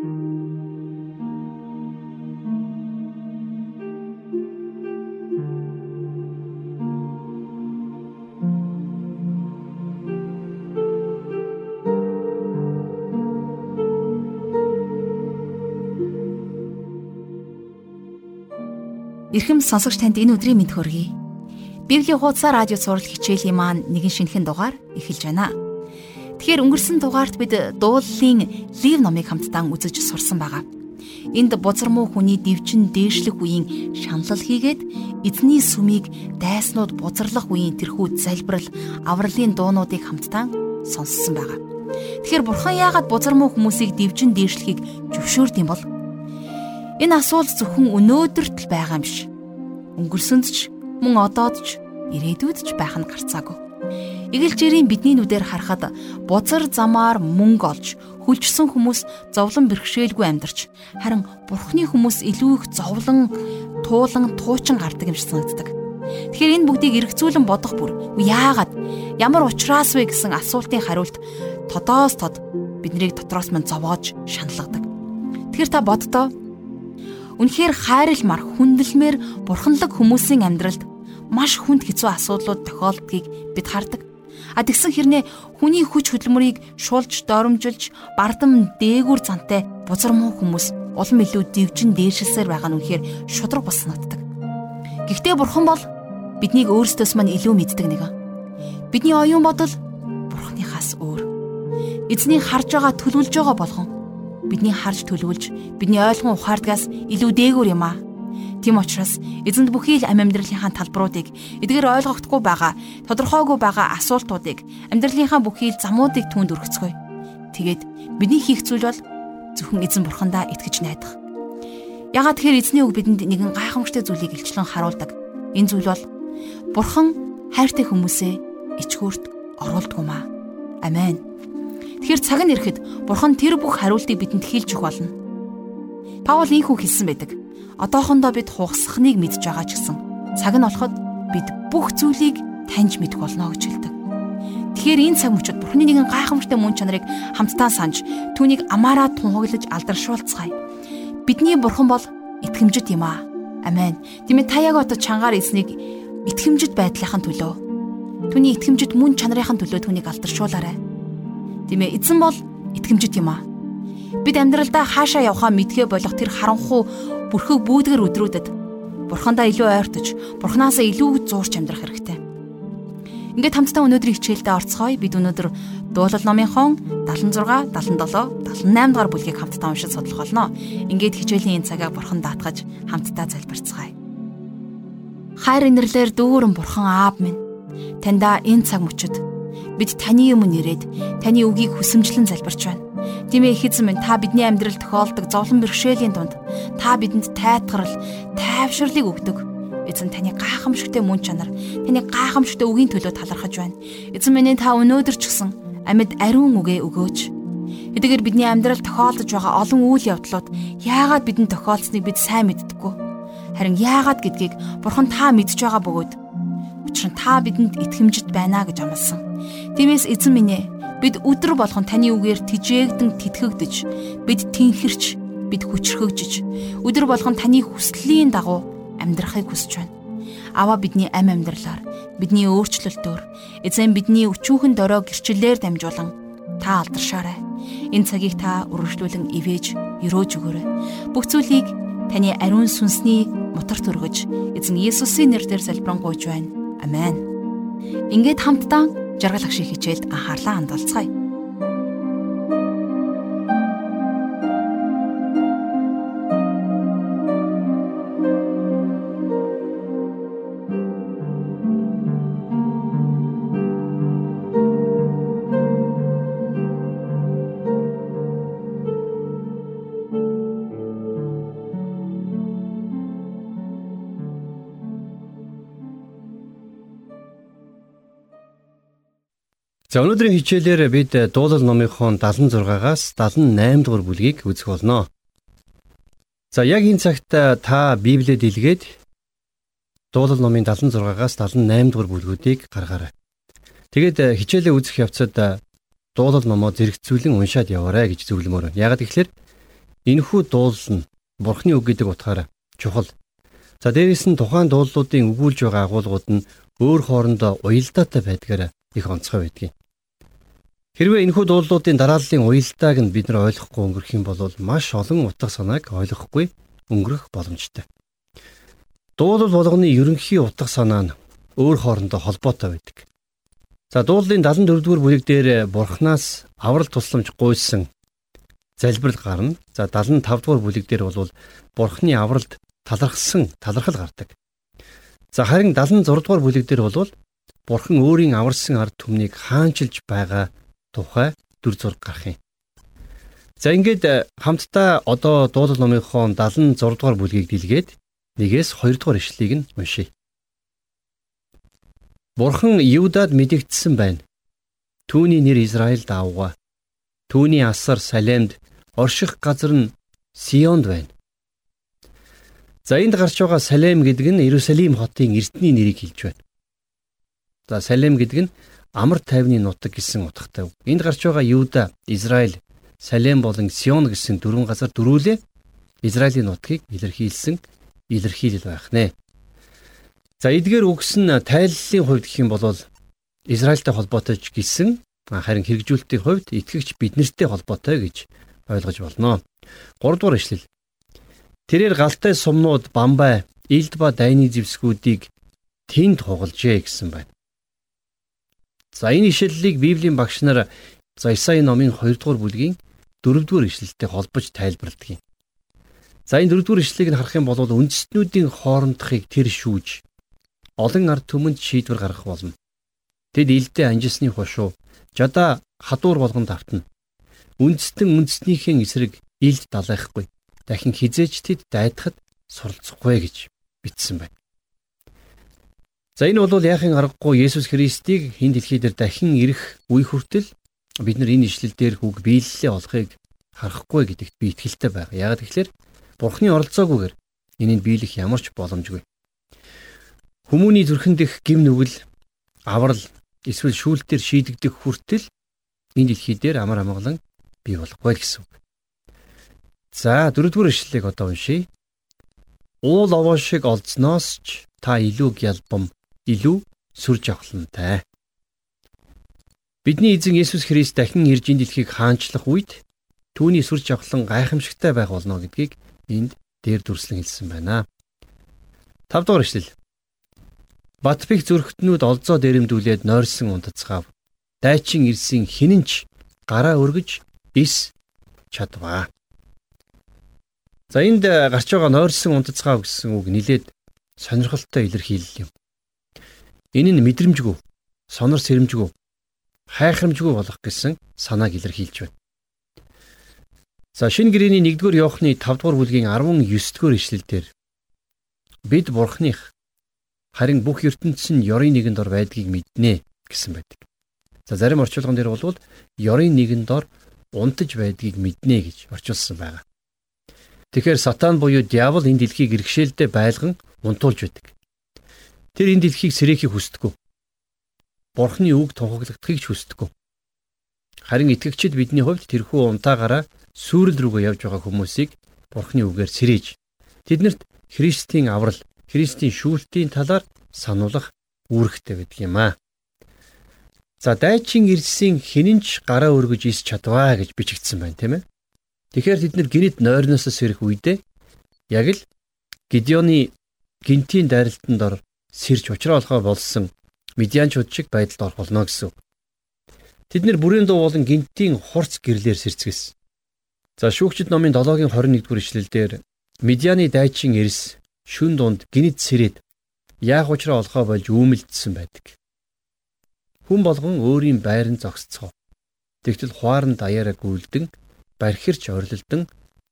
Ирхэм сонсогч танд энэ өдрийн мэд хөргий. Библийн хуудасаар радио сурал хичээлийн маань нэгэн шинэхэн дугаар эхэлж байна. Тэгэхээр өнгөрсөн дугаарт бид дууллын Лив номыг хамтдаа үзэж сурсан байгаа. Энд бузар муу хүний дивчин дээшлэх үеийн шаналл хийгээд эзний сүмийг дайснууд бузарлах үеийн тэрхүү залбирал авралын дуунуудыг хамтдаа сонссон байгаа. Тэгэхээр бурхан яагаад бузар муу хүмүүсийг дивчин дээшлэхийг зөвшөөрд юм бол Энэ асуулт зөвхөн өнөөдөрт л байгаа юм биш. Өнгөрсөнд ч мөн одоод ч ирээдүйд ч байх нь гарцаагүй. Игэлжээрийн бидний нүдээр харахад бузар замаар мөнгө олж хүлжсэн хүмүүс зовлон бэрхшээлгүй амьдарч харин бурхны хүмүүс илүү их зовлон туулан туучин гардаг юм шиг санагддаг. Тэгэхээр энэ бүгдийг эргцүүлэн бодох бүр яагаад ямар ухраас вэ гэсэн асуултын хариулт тодоос тод биднийг дотроос мань зовоож шаналгадаг. Тэгэхээр та боддоо Үнэхээр хайралмар хүндэлмээр бурханлаг хүмүүсийн амьдралд маш хүнд хэцүү асуудлууд тохиолдгийг бид хардаг. А тэгсэн хэрнээ хүний хүч хөдөлмөрийг шулж доромжилж бардам дээгүр зантай бузар муу хүмүүс улам илүү дивжин дээшилсээр байгаа нь үнэхээр шудраг бас санагддаг. Гэхдээ бурхан бол биднийг өөрсдөөс мань илүү мэддэг нэг. Бидний оюун бодол бурханыхаас өөр. Эзний харж байгаа төлөвлөж байгаа болгон бидний харж төлөвлөж бидний ойлгон ухаардгаас илүү дээгүүр юм аа. Тийм учраас эзэнд бүхий л амь амьдралынхаа талбаруудыг эдгээр ойлгохдохгүй байгаа, тодорхойгүй байгаа асуултуудыг амьдралынхаа бүхий л замуудыг түнд өргөцгөе. Тэгээд бидний хийх зүйл бол зөвхөн эзэн бурхандаа итгэж найдах. Ягаад тэгэхээр эзний үг бидэнд нэгэн гайхамшигт зүйлийг илчлэн харуулдаг. Энэ зүйл бол бурхан хайртай хүмүүсээ ичгүүрт оруулдаг юм аа. Амен. Тэгэхээр цаг нь ирэхэд Бурхан тэр бүх хариултыг бидэнд хэлж өгөх болно. Паул ийхүү хэлсэн байдаг. Одоохондоо бид хугасхныг мэдж байгаа ч гэсэн цаг нь болоход бид бүх зүйлийг таньж мэдэх болно гэж хэлдэг. Тэгэхээр энэ цаг мөчид Бурханы нэгэн гайхамшигтай мөн чанарыг хамтдаа санаж түүнийг амаараа тунхаглаж алдаршуулцгаая. Бидний Бурхан бол итгэмжит юм аа. Амен. Тиймээ та яг одоо чангаар эснийг итгэмжит байдлынхаа төлөө түүний итгэмжит мөн чанарын төлөө түүнийг алдаршуулаарай. Тийм ээ эзэн бол итгэмжит юм аа. Бид амьдралдаа хаашаа явхаа мэдхээ болох тэр харанхуу бүрхэг бүүдгэр өдрүүдэд бурхандаа илүү ойртож, бурхнаасаа илүү зуурч амьдрах хэрэгтэй. Ингээд хамтдаа өнөөдрийн хичээлдээ орцгоё. Бид өнөөдөр дуулал номынхон 76, 77, 78 дугаар бүлгийг хамтдаа уншиж судлах болно. Ингээд хичээлийн энэ цагаа бурхан даатгаж хамтдаа залбирцгаая. Хайр инэрлэр дүүрэн бурхан аав минь таньда энэ цаг мөчид бид таны юм нэрээд таны үгийг хүсэмжлэн залбирч байна. Тимээ их эзэн минь та бидний амьдрал тохиолдог зовлон бэрхшээлийн дунд та бидэнд тайтгарал, тайвширлыг өгдөг. Эзэн таны гайхамшигтэ мөн чанар, таны гайхамшигтэ үгийн төлөө талархаж байна. Эзэн минь та өнөөдөр ч гэсэн амьд ариун үгээ өгөөч. Эдгээр бидний амьдрал тохиолдож байгаа олон үйл явдлууд яагаад бидэнд тохиолдсныг бид сайн мэддэггүй. Харин яагаад гэдгийг Бурхан та мэдж байгаа бөгөөд учир нь та бидэнд итгэмжит байна гэж амласан. Тиймээс эзэн минь ээ бид өдр болгон таны үгээр тижээгдэн тэтгэгдэж бид тэнхэрч бид хүчрхэгжиж өдр болгон таны хүслийн дагуу амьдрахыг хүсэж байна. Аваа бидний амь амьдралаар бидний өөрчлөлтөөр эзэн бидний өчүүхэн дорой гэрчлэлээр дамжуулан та алдаршаарай. Энэ цагийг та өргөжлүүлэн ивэж өрөөж өгөөрэй. Бүх зүйлийг таны ариун сүнсний мотор төргөж эзэн Есүсийн нэрээр залбирanгуйж байна. Амен. Ингээд хамтдаа жаргал агшиг хичээлд анхаарлаа хандуулцгаая. За өнөөдрийн хичээлээр бид дуулал номынхон 76-аас 78 дугаар бүлгийг үзэх болно. За яг энэ цагт та Библиэд илгээд дуулал номын 76-аас 78 дугаар бүлгүүдийг гаргаарай. Тэгээд хичээлээ үзэх явцад дуулал номоо зэрэгцүүлэн уншаад яваарай гэж зөвлөмөр байна. Яг тэгэхээр Энэхүү дуулал нь Бурхны үг гэдэг утгаараа чухал. За дээрээс нь тухайн дуулуудын өгүүлж байгаа агуулгууд нь өөр хоорондоо уялдаатай байдгаараа их онцгой байдгийг. Хэрвээ энэхүү дуулуудын дарааллын уялдааг нь бид нар ойлгохгүй өнгөрөх юм бол маш олон утга санааг ойлгохгүй өнгөрөх боломжтой. Дуулал болгоны ерөнхий утга санаа нь өөр хоорондоо холбоотой байдаг. За дуулалын 74-р бүлэг дээр бурхнаас аврал тусламж гуйсан залбирал гарна. За 75-р бүлэг дээр бол бурхны авралд талархсан талархал гардаг. За харин 76-р бүлэг дээр бол бурхан өөрийн аварсан ард түмнийг хаанчилж байгаа тухай дүр зураг гарах юм. За ингээд э, хамтдаа одоо дуулал номынхоо 76 дугаар бүлгийг дэлгээд нэгээс 2 дугаар ишлэгийг нь уншийе. Бурхан Юдад мэдэгдсэн байна. Түүний нэр Израиль даавга. Түүний асар Салемд, орших газар нь Сионд байна. За энд гарч байгаа Салем гэдэг нь Иерусалим хотын эртний нэрийг хэлж байна. За Салем гэдэг нь амар тайвны нутаг гэсэн утгатай. Энд гарч байгаа Юда, Израиль, Салем болон Сион гэсэн дөрвөн газар дөрүүлээ Израилийн нутгийг илэрхийлсэн илэрхийлэл байх нэ. За эдгээр үгс нь тайллын хувьд гэх юм бол Израильтай холбоотой ч гэсэн харин хэрэгжүүлэлтийн хувьд итгэгч биднэртэй холбоотой гэж ойлгож болно. 3 дугаар ишлэл. Тэрээр галтай сумнууд бамбай, илд ба дайны зевсгүүдийг тэнд хугалжээ гэсэн байна. За энэ ишлэлийг Библийн багш нар за Исаи номын 2 дугаар бүлгийн 4 дугаар ишлэлтэй холбож тайлбарладаг юм. За энэ 4 дугаар ишлэлийг харах юм бол үндэстнүүдийн хоорондохыг тэр шүүж олон ард түмэнд шийдвэр гаргах болно. Тэд илдээ анжисны хушуу жада хадуур болгон давтна. Үндэстэн үндэснийхэн эсрэг илд далайхгүй. Дахин хизээч тэд дайдахад суралцахгүй гэж бичсэн байна. За энэ бол яахын аргагүй Есүс Христийг хэн дэлхий дээр дахин ирэх үе хүртэл бид нар энэ ишлэл дээр үг биелэлээ олохыг харахгүй гэдэгт би итгэлтэй байна. Яг тэгэхээр Бурхны оролцоогүйгээр энийг биелэх ямар ч боломжгүй. Хүмүүний зүрхэн дэх гим нүгэл, аврал, эсвэл шүүлтээр шийдэгдэх хүртэл энэ дэлхий дээр амар амгалан бий болохгүй гэсэн үг. За дөрөвдүгээр ишлэлийг одоо уншийе. Уул овоо шиг олдсноос ч та илүү гялбам илүү сүр жавхлантай. Бидний эзэн Есүс Христ дахин ирж энэ дэлхийг хаанчлах үед түүний сүр жавхлан гайхамшигтай байх болно гэдгийг энд дээр дүрслэн хэлсэн байна. 5 дугаар эшлэл. Батбих зүрхтнүүд олзоо дээрэмдүүлээд нойрсон унтацгаав. Дайчин ирсэн хинэнч гараа өргөж ис чадваа. За энд гарч байгаа нойрсон унтацгаав гэсэн үг нилээд сонирхолтой илэрхийлэл юм. Энэ нь мэдрэмжгүй, сонор сэрэмжгүй, хайхрамжгүй болох гэсэн санааг илэрхийлж байна. За шинэ гэрээний 1-р Иохны 5-р бүлгийн 19-р ишлэлдэр бид бурхных харин бүх ертөнцийн ёрын нэгэнд ор байдгийг мэднэ гэсэн байдаг. За зарим орчуулган дээр бол ёрын нэгэнд ор унтаж байдгийг мэднэ гэж орчуулсан байгаа. Тэгэхээр сатан буюу диавол энэ дэлхийг иргэшээлдээ байлган унтуулж байдаг. Тэр энэ дэлхийг сэрэхийг хүсдэггүй. Бурхны үг тунхаглагдахыг ч хүсдэггүй. Харин итгэгчид бидний хувьд тэрхүү унтаагаараа сүрэл рүүгээ явж байгаа хүмүүсийг Бурхны үгээр сэрэж тэднэрт Христийн аврал, Христийн шүүлтийн талаар сануулах үүрэгтэй байдаг юм аа. За дайчин ирсэн хинэнч гараа өргөж ис чадваа гэж бичигдсэн байна тийм ээ. Тэгэхээр тэд нэр гинэд нойрноос сэрэх үедээ яг л Гидеоны гинтийн дайралтанд ор сэрж учраалхаа болсон медианчууд шиг байдалд орох болно гэсэн. Тэд нэр бүрийн дуу болон гинтийн хурц гэрлэр сэрцгэс. За шүүгчд номын 7-гийн 21-р ишлэлдэр медианы дайчин эрс шүн дунд гинэд сэрээд яах учраа олохоо болж үүмэлдсэн байдаг. Хүн болгон өөрийн байран зогсцгоо. Тэгтэл хуаран даяараа гүйлдэн бархирч орилдон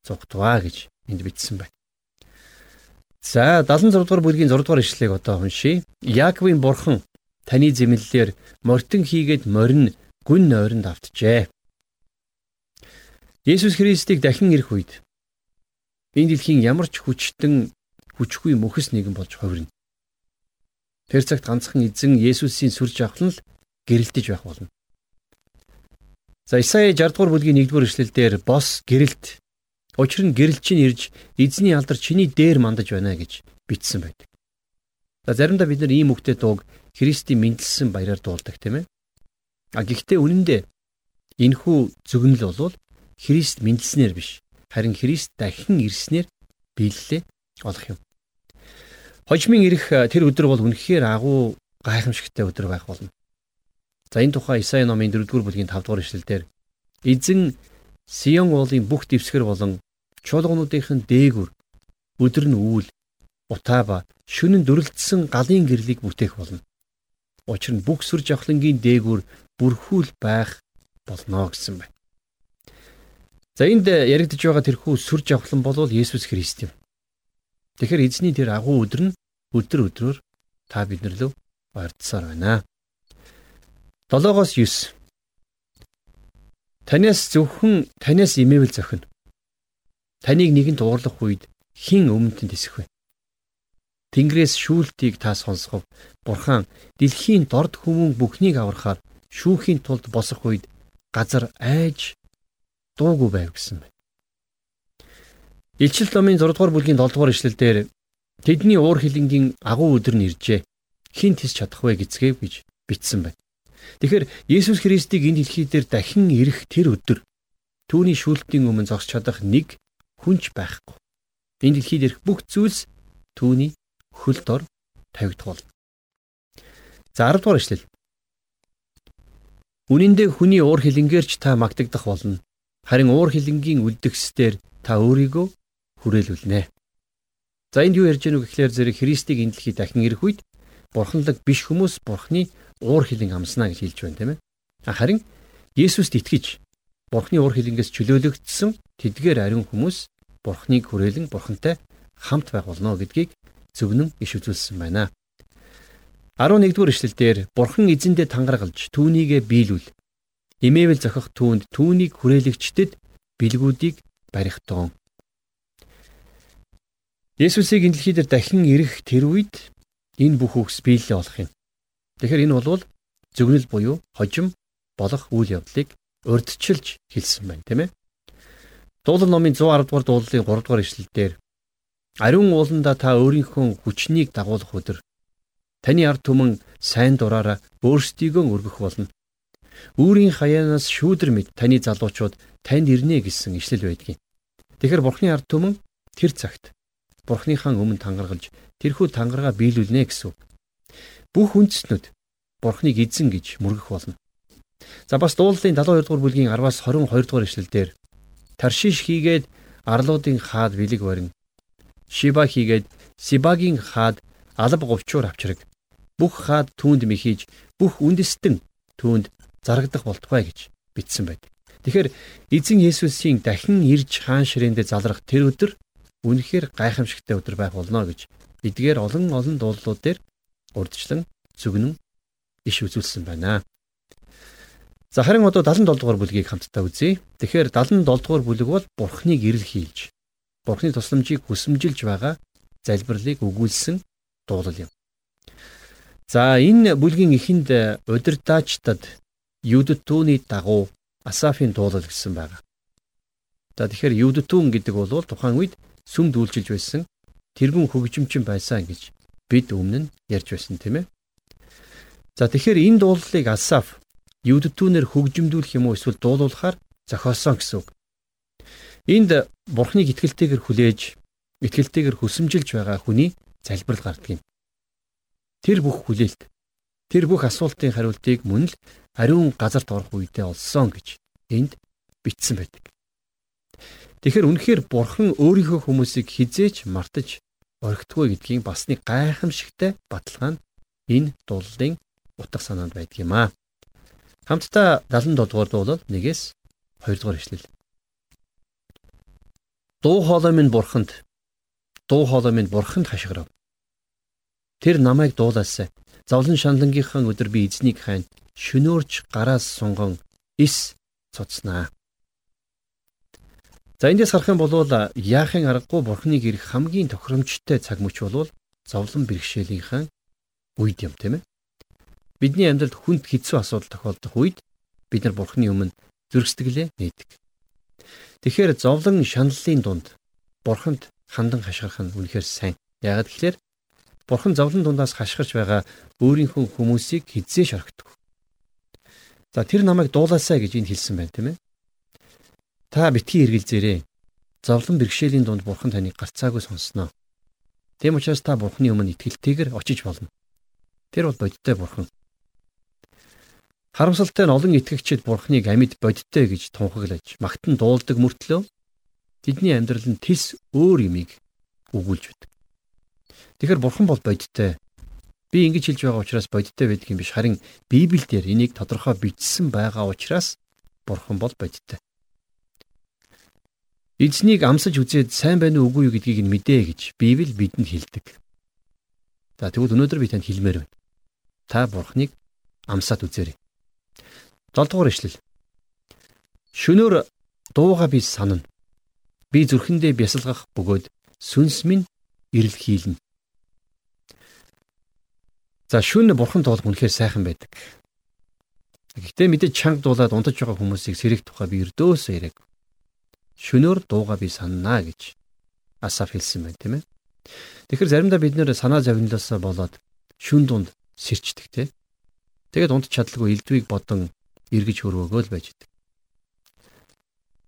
зугтваа гэж энд бичсэн байна. За 76 дугаар бүлгийн 6 дугаар ишлэгийг одоо уншийе. Яаковын бурхан таны зэмлэлээр мортон хийгээд морин гүн нойронд автжээ. Есүс Христийг дахин ирэх үед энэ дэлхийн ямар ч хүчтэн хүчгүй мөхс нэгэн болж хувирна. Тэр цагт ганцхан эзэн Есүсийн сүр жавхлан л гэрэлтэж байх болно. За Исаи 60 дугаар бүлгийн 1 дугаар ишлэлдэр бос гэрэлт Учир нь гэрэл чинь ирж эзний алдар чиний дээр мандаж байна гэж бичсэн байдаг. За заримдаа бид нар ийм үгтэй дууг Христийн мэндэлсэн баяраар дуулдаг тийм ээ. А гэхдээ үнэн дээр энэхүү зөвгнөл бол Христ мэндэлснээр биш харин Христ дахин ирснээр биелэлээ олох юм. Хожмын ирэх тэр өдөр бол үнэхээр агуу гайхамшигтай өдөр байх болно. За энэ тухай Исаи номын 4-р бүлгийн 5-р эшлэлдэр эзэн Сион уулын бүх дэвсгэр болон чуулгануудынхын дээгүр өдөр нь үүл утаава шүнэн дүрлэлтсэн галын гэрлийг бүтээх болно. Учир нь бүх сүр жавхлангийн дээгүр бүрхүүл байх болно гэсэн байна. За энд яригдж байгаа тэрхүү сүр жавхлан бол Есүс Христ юм. Тэгэхээр эзний тэр агуу өдөр нь өдөр өдрөөр та биднэр лөө ойртсоор байна. 7-оос 9 Танаас зөвхөн танаас имээвэл зохино. Таныг нэгэнт уурлах үед хин өмнөд тисэх вэ? Тэнгэрээс шүүлтийг та сонсгов. Бурхан дэлхийн дорд хүмүүн бүхнийг аврахаар шүүхийн тулд босох үед газар айж дуугүй байв гэсэн байна. Илчил номын 6 дугаар бүлгийн 7 дугаар ишлэлдэр тэдний уур хилэнгийн агуу өдөр нь иржээ. Хин тис чадах вэ гэцгээв гэж бичсэн байна. Тэгэхээр Есүс Христийг энэ дэлхий дээр дахин ирэх тэр өдөр түүний шүүлтийн өмнө зогсож чадах нэг хүнч байхгүй. Энэ дэлхийд ирэх бүх зүйлс түүний хөл дор тавигдах болно. За 10 дугаар ишлэл. Үнэн дээр хүний уур хилэнгээрч та магтагдах болно. Харин уур хилэнгийн үлдгэсээр та өөрийгөө хүрээлүүлнэ. За энд юу ярьж гэнэ үг гэхээр зэрэг Христийг энэ дэлхийд дахин ирэх үед бурханлаг биш хүмүүс бурхны уур хилэн амснаа гэж хэлж байна тийм ээ. Харин Есүст итгэж бурхны уур хилэнгээс чөлөөлөгдсөн тэдгээр ариун хүмүүс бурхныг хүрээлэн бурхантай хамт байх болно гэдгийг зөвнөн иш үзүүлсэн байна. 11 дугаар эшлэлдэр Бурхан эзэндээ тангаргалж түүнийгэ биелүүл. Имээвэл зохих түүнд түүнийг хүрээлэгчдэд бэлгүүдийг барихтон. Есүсийг энэ дэлхий дээр дахин ирэх тэр үед энэ бүх үгс биелэлээ олох юм. Тэгэхээр энэ бол зөвнөл буюу хожим болох үйл явдлыг урдчилж хэлсэн байна, тийм ээ. Дуулал номын 110 дугаар дуулалын 3 дугаар ишлэлдэр Ариун ууланда та өөрийнхөө хүчнийг дагуулах өдөр таны ард түмэн сайн дураараа өөрсдийгөө өргөх болно. Үүрийн хаяанаас шүүдэр мэд таны залуучууд танд ирнэ гэсэн ишлэл байдгийг. Тэгэхэр Бурхны ард түмэн тэр цагт Бурхныхаа өмнө тангаргалж тэрхүү тангараа биелүүлнэ гэсэн. Бүх үндэстнүүд Бурхныг эзэн гэж мөргөх болно. За бас дуулалын 72 дугаар бүлгийн 10-аас 22 дугаар ишлэлдэр таршиш хийгээд арлуудын хаад бэлэг барин Шиба хийгээд Сибагийн хаад алба говчуур авчраг. Бүх хаад түүнд мэхийж бүх үндэстэн түүнд зарагдах болтугай гэж бичсэн байдаг. Тэгэхээр эзэн Есүсийн дахин ирж хаан ширээндээ залрах тэр өдөр үнэхээр гайхамшигтай өдөр байх болно гэж эдгээр олон олон дуулууд дээр урдчлан зүгнэн иш үзүүлсэн байна. За харин одоо 77 дугаар бүлгийг хамтдаа үзье. Тэгэхээр 77 дугаар бүлэг бол Бурхныг ирэл хийлж Бурхны тусламжийг хүсэмжилж байгаа залбирлыг өгүүлсэн дуулал юм. За энэ бүлгийн эхэнд удирдаачдад юдтүүний дагуу Асафийн дуулал гэсэн байна. За тэгэхээр юдтүүн гэдэг бол тухайн үед сүм дүүлжилж байсан тэргүүн хөгжимчин байсан гэж бид өмнө нь ярьж байсан тийм ээ. За тэгэхээр энэ дуулалыг Асаф юдтүүнээр хөгжимдүүлэх юм уу эсвэл дуулуулахаар зохиосон гэсэн үг. Энд Бурхныг итгэлтэйгээр хүлээж, итгэлтэйгээр хүсэмжилж байгаа хүний залбирал гардаг юм. Тэр бүх хүлээлт, тэр бүх асуултын хариултыг мөн л ариун газарт орох үедээ олсон гэж энд бичсэн байдаг. Тэгэхээр үнэхээр Бурхан өөрийнхөө хүмүүсийг хизээч мартаж орхитгүй гэдгийг бас нэг гайхамшигтай баталгаа нь энэ дуулалын утга санаанд байдаг юм аа. Хамтдаа 77 дугаар дуулал 1-ээс 2 дугаар ишлэл. Дуу хоолой минь бурханд дуу хоолой минь бурханд хашгирав. Тэр намайг дуулаасай. Зовлон шаналнгийнхаа өдөр би эзнийг хайн шөнөөрч гараас сунгон ис цуцнаа. За эндээс харах юм бол яахын аргагүй бурхныг ирэх хамгийн тохиромжтой цаг мөч бол зовлон бэрхшээлийнхаа үед юм тийм ээ. Бидний амьдралд хүнд хэцүү асуудал тохиолдох үед бид нар бурхны өмнө зүрх сэтгэлээ нээдэг. Тэгэхээр зовлон шаналлын дунд бурханд хандан хашгирах нь үнэхээр сайн. Яагаад гэвэл бурхан зовлон дундаас хашгирч байгаа өөрийнхөө хүмүүсийг хизээ шорогддог. За тэр намайг дуулаасаа гэж энд хэлсэн байна тийм ээ. Та битгий эргэлзээрээ. Зовлон бэрхшээлийн дунд бурхан таныг гарцаагүй сонсноо. Тэм учраас та бурханы өмнө итгэлтэйгээр очиж болно. Тэр бол бодиттой бурхан. Харамсалтай нь олон итгэгчид бурхныг амьд бодиттой гэж тунхаглаж магтан дуулдаг мөртлөө тэдний амьдрал нь тис өөр юмыг өгүүлж байдаг. Тэгэхээр бурхан бол бодиттой. Би ингэж хэлж байгаа учраас бодиттой байдаг юм биш харин Библиэлд энийг тодорхой бичсэн байгаа учраас бурхан бол бодиттой. Эзнийг амсаж үзээд сайн байна уу үгүй юу гэдгийг нь мэдээ гэж Библи бидэнд хэлдэг. За тэгвэл өнөөдөр би танд хэлмээр байна. Та бурхныг амсаад үзээрэй. 7 дугаар ишлэл. Шөнөөр дууга би санана. Би зүрхэндээ бясалгах бөгөөд сүнс минь ирэл хийлнэ. За шүн бурхан дуулах үнэхээр сайхан байдаг. Гэхдээ мэдээж чанга дуулаад унтаж байгаа хүмүүсийг сэрэх тухай би өрдөөсөө яриаг. Шөнөөр дууга би санана гэж Асаф хэлсэн байна тийм ээ. Тэгэхээр заримдаа бид нэр санаа зовнилоосоо болоод шүн дунд сэрчдэг тийм. Тэгээд унтж чадлагүй элдвийг бодон эргэж хөрвөөгөө л байж идэг.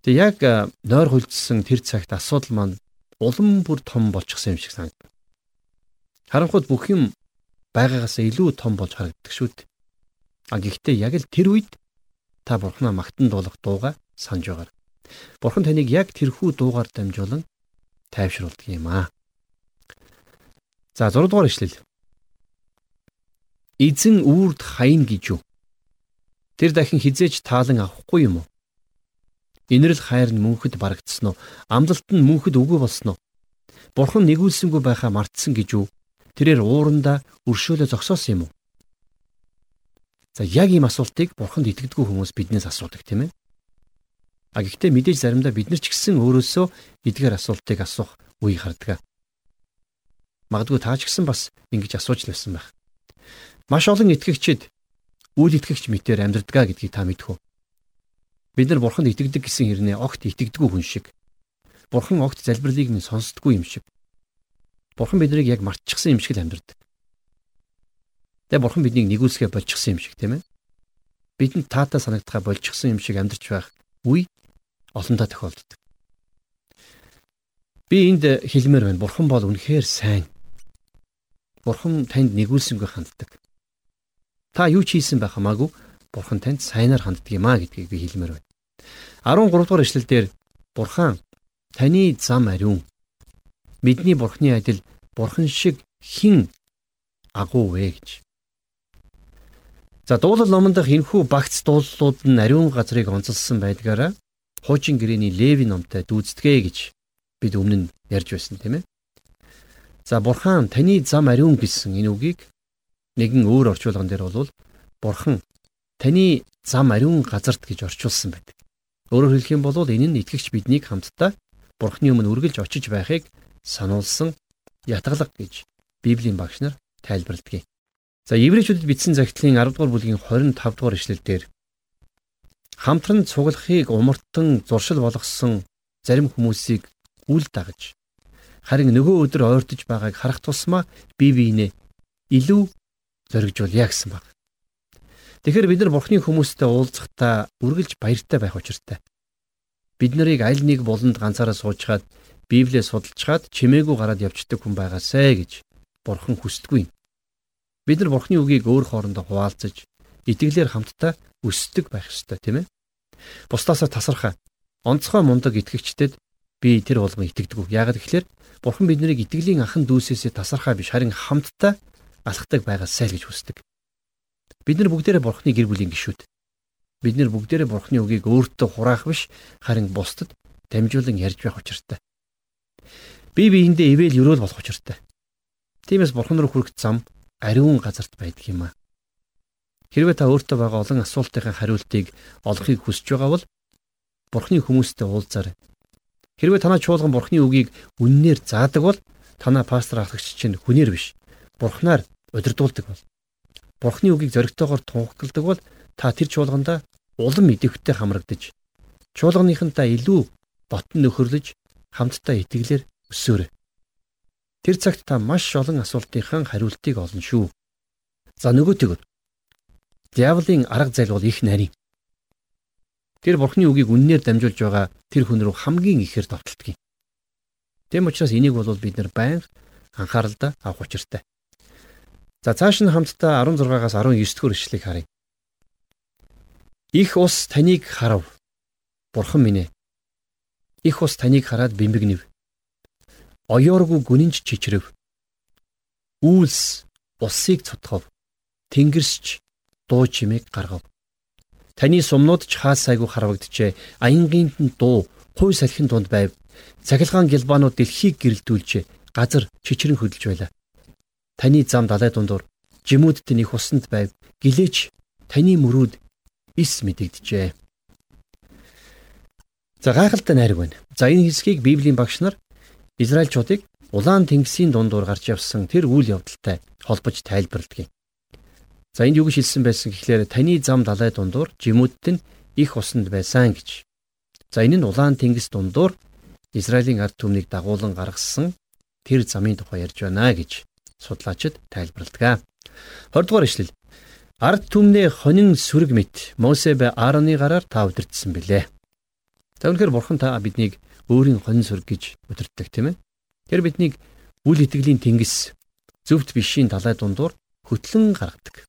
Тэгээ яг нойр хөлдсөн тэр цагт асуудал маань улам бүр том болчихсон юм шиг санагдав. Харанхуйд бүх юм байгаагаас илүү том болж харагддаг шүү дээ. А гэхдээ яг л тэр үед та бурхнаа магтан дуулах дууга санаж байгаа. Бурхан таныг яг тэрхүү дуугаар дамжуулан тайвшруулдаг юм аа. За 6 дугаар ишлэл. Эзэн үрд хайн гэж юу? Тэр дахин хизээж таалан авахгүй юм уу? Инэрл хайр нь мөнхөд барагдсан уу? Амлалт нь мөнхөд үгүй болсон уу? Бурхан нэгүүлсэнгүй байхаа мартсан гэж үү? Тэрээр уурандаа өршөөлө зогсоосон юм уу? За яг ийм асуултыг бурханд итгэдэггүй хүмүүс биднээс асуудаг тийм ээ. А гэхдээ мэдээж заримдаа бид нар ч гэсэн өөрөөсөө эдгээр асуултыг асуух үе гардаг. Магадгүй таа ч гэсэн бас ингэж асууж л байсан байх. Маш олон итгэгчид үйл итгэгч мэтээр амьдрдгаа гэдгийг та мэдэх үү? Бид нар бурханд итгэдэг гэсэн хэрнээ огт итгэдэггүй хүн шиг. Бурхан огт залбирлыг минь сонсдоггүй юм шиг. Бурхан биднийг яг мартчихсан юм шиг л амьдрдаг. Тэгээ бурхан биднийг нэгүүлсгээ болчихсон юм шиг тийм ээ. Бидэнд таатай санагдахаа болчихсон юм шиг амьдрч байх үе олондоо тохиолддог. Би энд хэлмээр байна. Бурхан бол үнэхээр сайн. Бурхан танд нэгүүлсэнгүй ханддаг. Та юу ч хийсэн байх хамаагүй Бурхан танд сайнаар ханддаг юм а гэдгийг би хэлмээр байна. 13 дугаар эшлэлдэр Бурхан таны зам ариун бидний Бурханы адил Бурхан шиг хин агуу вэ гэж. За дуулал номонд энэхүү багц дууллууд нь ариун газрыг онцолсон байдгаараа хуучин гэрээний Леви номтой дүүцдэгэ гэж бид өмнө нь ярьж байсан тийм ээ. За Бурхан таны зам ариун гэсэн энэ үгийг нэгэн өөр орчуулган дээр бол бурхан таны зам ариун газарт гэж орчуулсан байдаг. Өөрөөр хэлэх юм бол энэ нь итгэгч биднийг хамтдаа бурхны өмнө үргэлж очиж байхыг сануулсан ятгалаг гэж Библийн багш нар тайлбарладаг. За еврейчүүдэд бичсэн загтлын 10 дугаар бүлгийн 25 дугаар ишлэлдэр хамтран цуглахыг умартан зуршил болгосон зарим хүмүүсийг үл дагаж харин нөгөө өдөр ойртож байгааг харах тусмаа бие биенээ илүү зоригжуулъя гэсэн баг. Тэгэхээр бид нар Бурхны хүмүүстэй уулзахдаа үргэлж баяртай байх учиртай. Бид нарыг аль нэг болонд ганцаараа суужгаад Библийг судалжгаад чимээгүй гараад явждаг хүн байгаасай гэж Бурхан хүсдэггүй. Бид нар Бурхны үгийг өөр хоорондоо хуваалцаж итгэлээр хамтдаа өсдөг байх ёстой тийм ээ. Бусдаасаа тасархаа онцгой мундаг итгэгчдэд би тэр болгон итгэдэг. Яг гэхэлэр Бурхан биднийг итгэлийн анхан дүүсээсээ тасархаа биш харин хамтдаа алхдаг байгаасай л гэж хүсдэг. Бид нар бүгдээрээ Бурхны гэр бүлийн гишүүд. Бид нар бүгдээрээ Бурхны үгийг өөртөө хураах биш харин бусдад дамжуулан ярьж байх учиртай. Бие биендээ ивэл өрөөл болох учиртай. Тиймээс Бурхан руу хүрэх зам ариун газарт байдаг юм аа. Хэрвээ та өөртөө байгаа олон асуултын хариултыг олохыг хүсэж байгаа бол Бурхны хүмүүстэй уулзаарай. Хэрвээ танаа чуулган Бурхны үгийг үннээр заадаг бол танаа пастор ахлагч чинь хүнээр биш бурхнаар удирдуулдаг бол бурхны үгийг зоригтойгоор тунхагладаг бол та тэр чуулганда улам идэвхтэй хамрагдаж чуулганыхантаа илүү ботн нөхөрлөж хамтдаа итгэлээр өсөөрэй. Тэр цагт та маш олон асуултынхаа хариултыг олно шүү. За нөгөөтэйгөр. Диаволын арга зал бол их нарийн. Тэр бурхны үгийг үннээр дамжуулж байгаа тэр хүн рүү хамгийн ихээр юм. Тэм учраас энийг бол бид нар байнга анхааралдаа авах учиртай. За цааш нь хамтдаа 16-аас 19 дэх ишлэгийг харъя. Их ус таныг харав. Бурхан минь ээ. Их ус таныг хараад бэмбэгнэв. Оёоргүй гүнинж чичрэв. Үйлс усыг цутгав. Тэнгэрсч дуу чимээг гаргав. Таны сумнууд ч хаасайгүй харвагджээ. Аянгийн дуу хуй салхин дунд байв. Цахилгаан гэлбаанууд дэлхийг гэрэлтүүлж газар чичрэн хөдөлж байлаа. Таны зам далай дундуур жимүүд тэнийх усанд байв. Гэлээч таны мөрүүд ис мэдэгдэжээ. За гайхалтай найраг байна. За энэ хэсгийг Библийн багш нар Израильчуудыг улаан тэнгисийн дундуур гарч явсан тэр үйл явдалтай холбож тайлбарладаг. За энд юу гэж хэлсэн байсан гэхлээр таны зам далай дундуур жимүүдт нь их усанд байсан гэж. За энэ нь улаан тэнгис дундуур Израилийн ард түмнийг дагуулan гаргасан тэр замын тухай ярьж байна гэж судлаачид тайлбарладаг. 20 дугаар ишлэл. Ард түмнээ хонин сүрэг мэт Мосе бай Аароны гараар та удирдсан билээ. За үнэхээр бурхан та биднийг өөрийн хонин сүрэг гэж удирддаг тийм ээ. Тэр биднийг үл итгэлийн тэнгис зөвхт бишийн талай дундуур хөтлөн гаргадаг.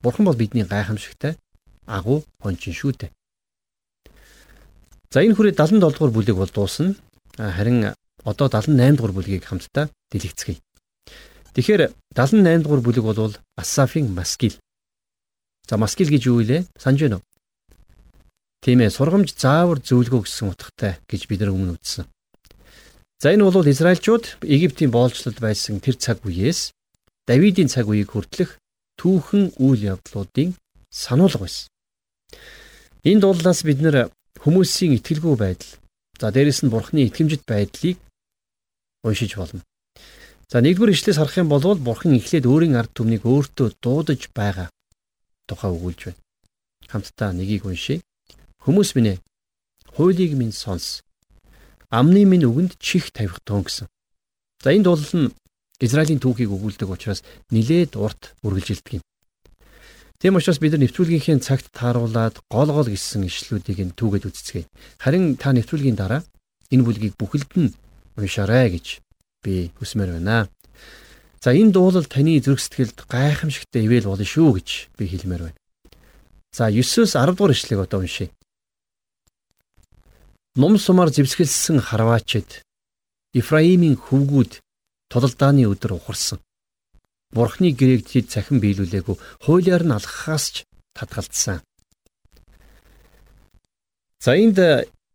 Бурхан бол бидний гайхамшигтай агуу хончин шүү дээ. За энэ хүрээ 77 дугаар бүлэг бол дуусна. Харин одоо 78 дугаар бүлгийг хамтдаа дэлгэцгээе. Тэгэхээр 78 дугаар бүлэг бол Асафийн маскил. За маскил гэж юу вэ? Санж байна уу? Тийм ээ, сургамж заавар зөвлөгөө гэсэн утгатай гэж бид нар өмнө үзсэн. За энэ бол Израильчууд Египтийн боолчлолд байсан тэр цаг үеэс Давидын цаг үеийг хүртэлх түүхэн үйл явдлуудын сануулга байсан. Энэ дуулаас бид нэр хүмүүсийн итгэлгүй байдал, за дээрэс нь бурхны итгэмжит байдлыг уншиж болно. За нэгдүгээр ишлээс харах юм бол бурхан эхлээд өөрийн ард түмнийг өөртөө дуудаж байгаа тухай өгүүлж байна. Хамтдаа нэгийг уншийе. Хүмүүс минь ээ, хуулийг минь сонс. Амны минь үгэнд чих тавих тун гэсэн. За энэ дуулал нь Израилийн түүхийг өгүүлдэг учраас нилээд урт үргэлжилдэг юм. Тийм учраас бид нар нэвтрүүлгийнхээ цагт тааруулаад гол гол гисэн ишлүүдийг нь түүгээд үзцгээе. Харин та нэвтрүүлгийн дараа энэ бүлгийг бүхэлд нь уншаарай гэж би хүсмээр байна. За энэ дуулал таны зүрх сэтгэлд гайхамшигтай ивэл болно шүү гэж би хэлмээр байна. За 9-өөс 10 дугаар ишлэгийг одоо уншийе. Ном сумаар зэвсгэлсэн харваачид Ифраимийн хөвгүүд тулалдааны өдөр ухарсан. Бурхны гэрээг тэд цахин биелүүлээгүй хуулиар нь алхахаас ч татгалцсан. За энд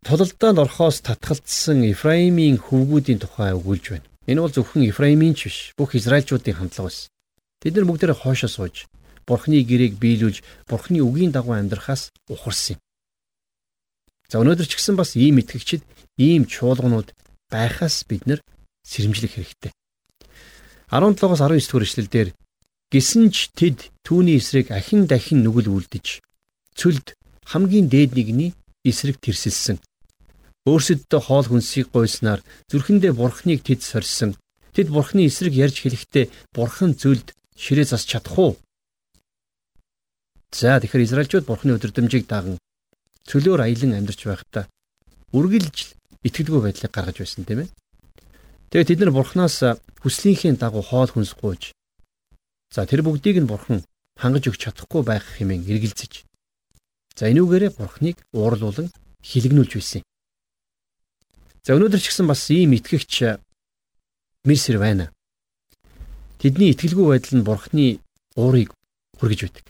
Тулалдаанд орхоос татгалцсан Ефраимийн хөвгүүдийн тухай өгүүлж байна. Энэ бол зөвхөн Ефраимийн ч биш, бүх Израильчуудын хандлага байсан. Тэд нар бүгдээрээ хоошоо сууж, Бурхны гэрээг биелүүлж, Бурхны үгийн дагуу амьдрахаас ухарсан юм. За өнөөдөр ч гэсэн бас ийм итгэгчид, ийм чуулганууд байхаас бид нар сэрэмжлэх хэрэгтэй. 17-оос 19 дугаар эшлэлдэр гисэн ч тэд түүний эсрэг ахин дахин нүгэл үлдэж цөлд хамгийн дээд нэгний эсрэг тэрсэлсэн. Өөрсөддөө хоол хүнсийг гойснаар зүрхэндээ бурхныг тэд сорьсон. Тэд бурхны эсрэг ярьж хэлэхдээ бурхан зүлд ширээ зас чадах уу? За тэгэхээр Израильчууд бурхны өдөрдмжийг даган цөлөөр аялан амьдарч байхдаа үргэлж итгэдэггүй байдлыг гаргаж байсан тийм ээ. Тэгээд тэд нар бурхнаас хүслийнхээ дагуу хоол хүнс гуйж за тэр бүгдийг нь бурхан хангаж өгч чадахгүй байх хэмээн эргэлзэж за энүүгээрээ бурхныг уурлуулан хилэгнүүлж байсан. За өнөөдөр ч гэсэн бас ийм итгэгч мэрсэр байна. Тэдний итгэлгүй байдал нь бурхны уурыг хүргэж байдаг.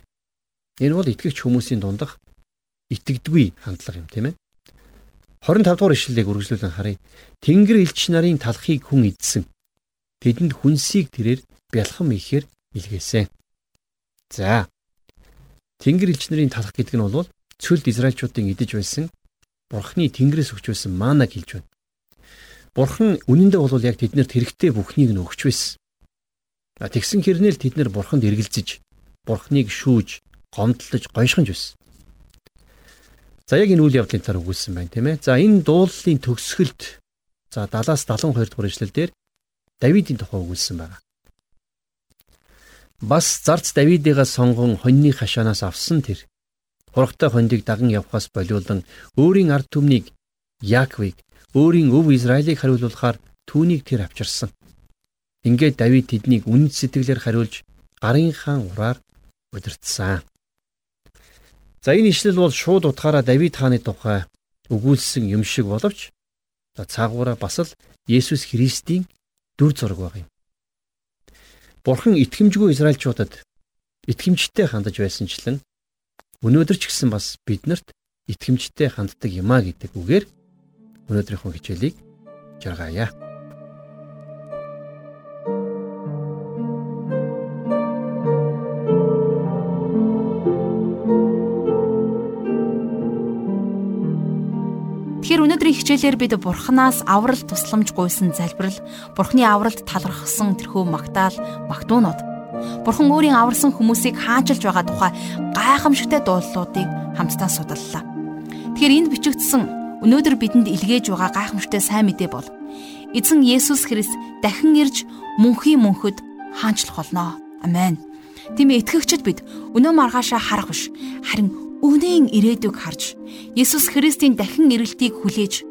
Энэ бол итгэгч хүмүүсийн дундах итгэдэггүй хандлага юм тийм ээ. 25 дугаар ишлэлийг үргэлжлүүлэн харъя. Тэнгэр элч нарын талхыг хүн идсэн. Тэдэнд хүнсийг тэрээр бялхам ихээр илгээсэн. За. Тэнгэр элч нарын талх гэдэг нь бол цөлд Израильчуудын идэж байсан Бурхны тэнгэрээс өгч байсан манаг хэлж байна. Бурхан үнэндээ бол яг тэднэрт хэрэгтэй бүхнийг нь өгч байсан. Тэгсэн хэрнээл тэд нар бурханд эргэлзэж, бурхныг шүүж, гомдлож, гойшхонж байсан. За яг энэ үйл явдлын цаар өгүүлсэн байна тийм ээ. За энэ дуулалын төгсгөлд за 70-аас 72 дугаар ишлэл дээр Давидын тухай өгүүлсэн байна. Бас зарц Давидыгаас сонгон хоньны хашаанаас авсан тэр хургтай хондийг даган явхаас болиулан өөрийн ард түмнийг Яаковыг өөрийн өв Израилийг хариулуулахаар түүнийг тэр авчирсан. Ингээд Давид тэднийг үнэт сэтгэлээр хариулж гарын хаан ураар удирдсан. За энэ ишлэл бол шууд утгаараа Давид хааны тухай өгүүлсэн юм шиг боловч цаагаараа бас л Есүс Христийн дүр зураг баг юм. Бурхан итгэмжгүй Израильчуудад итгэмжтэй хандаж байсанчлан өнөөдөр ч гэсэн бас биднэрт итгэмжтэй ханддаг юмаа гэдэг үгээр өнөөдрийнхөө хичээлийг жаргаая. Тэгэхээр өнөөдрийн хичээлээр бид Бурханаас аврал тусламж гуйсан залбирал, Бурхны авралд талархсан тэрхүү магтаал, магтуунууд, Бурхан өөрийн аварсан хүмүүсийг хаанчилж байгаа тухай гайхамшигтай дуулуудыг хамтдаа судаллаа. Тэгэхээр энд бичигдсэн өнөөдөр бидэнд илгээж байгаа гайхамшигтай сайн мэдээ бол эзэн Есүс Христ дахин ирж мөнхийн мөнхөд хаанчлах болно. Амен. Тийм итгэгчд бид өнөө маргаашаа харах биш харин Өвнийн ирээдүг харж Есүс Христийн дахин ирэлтийг хүлээж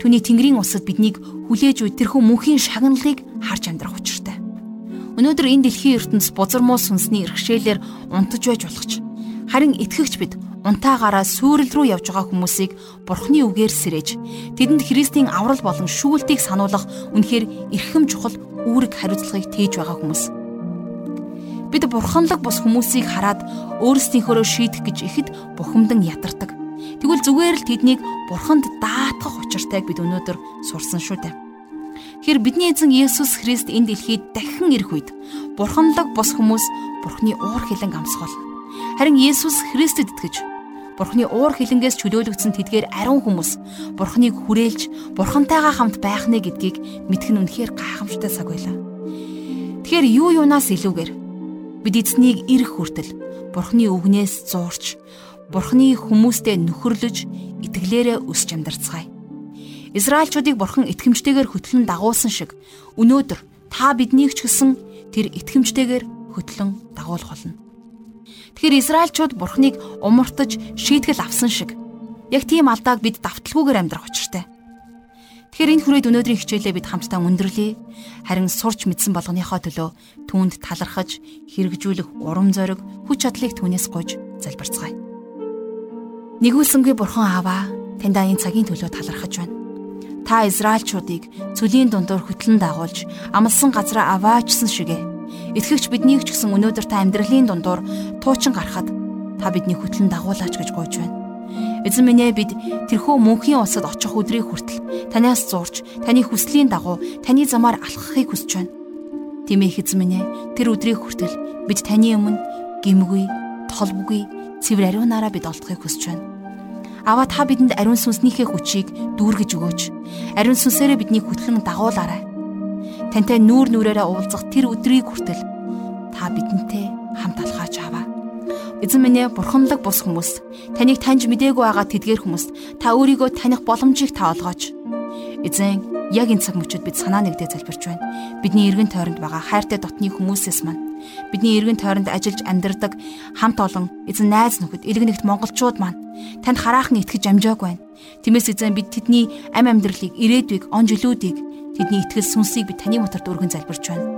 түүний Тэнгэрийн усад биднийг хүлээж үе тэрхүү мөнхийн шагналыг харж амьдрах учиртай. Өнөөдөр энэ дэлхийн ертөнц бузар муу сүнсний иргэшээлээр унтаж байж болох ч харин итгэгч бид унтаагаараа сүрэл рүү явж байгаа хүмүүсийг Бурхны үгээр сэрэж тэдэнд Христийн аврал болон шүүлтийг сануулгах үнэхээр эрхэм чухал үүрэг хариуцлагыг тээж байгаа хүмүүс. Бид бурханлаг бус хүмүүсийг хараад өөрсдийнхөө шийдэх гэж ихэд бухимдан ятардаг. Тэгвэл зүгээр л тэднийг бурханд даатгах учиртайг бид өнөөдөр сурсан шүү дээ. Хэр бидний эзэн Есүс Христ энэ дэлхийд дахин ирэх үед бурханлаг бус хүмүүс бурхны уур хилэн амсгал. Харин Есүс Христэд итгэж Бурхны уур хилэнгээс чөлөөлөгдсөн тэдгээр ариун хүмүүс Бурхныг хүрээлж Бурхантайгаа хамт байх нэ гэдгийг мэдэх нь үнэхээр гайхамшигтай цаг байлаа. Тэгэхээр юу юунаас илүүгээр Бид эзнийг ирэх хүртэл Бурхны үгнээс зуурч Бурхны хүмүүстэй нөхөрлөж итгэлээрээ өсч амьдарцгаая. Израильчуудыг Бурхан итгэмжтэйгээр хөтлөн дагуулсан шиг өнөөдөр та биднийг ч гэсэн тэр итгэмжтэйгээр хөтлөн дагуулах болно. Тэгэхээр Израильчууд Бурхныг умартаж шийтгэл авсан шиг яг тийм алдааг бид давталгүйгээр амьдрах учиртай. Тэгэхээр энэ хүрээд өнөөдрийн хичээлээ бид хамтдаа өндөрлөе. Харин сурч мэдсэн болгоныхоо төлөө түүнд талархаж, хэрэгжүүлэх урам зориг, хүч чадлыг түүнээс гуйж залбирцгаая. Нэгүүлсэнгүй бурхан ааваа таньда энэ цагийн төлөө талархаж байна. Та Израильчуудыг цөлийн дундуур хөтлөн дагуулж, амлсан газараа аваачсан шигэ. Итгэвч биднийг ч гэсэн өнөөдөр та амьдралын дундуур туучин гарахад та бидний хөтлөн дагуулаач гэж гуйж байна. Эзэн минь ээ бид тэрхүү мөнхийн улсад очих өдрийг хүртэл танаас зурж, таны хүслийн дагуу таны замаар алхахыг хүсэж байна. Тэмээх эзэн минь ээ тэр өдрийг хүртэл бид таны өмнө гимгүй, толбгүй, цэвэр ариунаараа бид олдохыг хүсэж байна. Аваа та бидэнд ариун сүнснийхээ хүчийг дүүргэж өгөөч. Ариун сүнсээрээ бидний хөтлөн дагуулаарай. Тантай нүүр нүрээрээ уулзах тэр өдрийг хүртэл та бидэнтэй хамт алхаач аваа. Эзэн минь ээ бурханлаг бус хүмүүс таныг таньж мдээгүй байгаа тэдгээр хүмүүс та өөрийгөө таних боломжийг та олгооч. Эзэн яг энэ цаг мөчид бид санаа нэгдээ залбирч байна. Бидний эргэн тойронд байгаа хайртай дотны хүмүүсээс маань бидний эргэн тойронд ажиллаж амьдардаг хамт олон эзэн найз нөхөд элэг нэгт монголчууд маань танд хараахан итгэж амжаагүй байна. Тиймээс эзэн бид тэдний ам амьдралыг ирээдүйг он жилүүдийг тэдний итгэл сүнсийг бид таны моторд өргөн залбирч байна.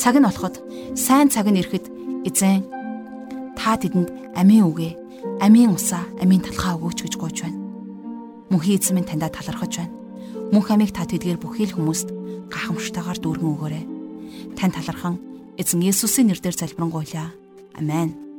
Цаг нь болоход сайн цаг нь ирэхэд эзэн та тэдэнд амийн үгээ, амийн усаа, амийн талхаа өгөөч гэж гуйж байна. Мөнхийн эзэн минь таньда талархаж байна. Мөнх амийг та тэдгээр бүхий л хүмүүст гахамштайгаар дүүргэн өгөөрэй. Тань талархан эзэн Есүсийн нэрээр залбирanгуйлаа. Амен.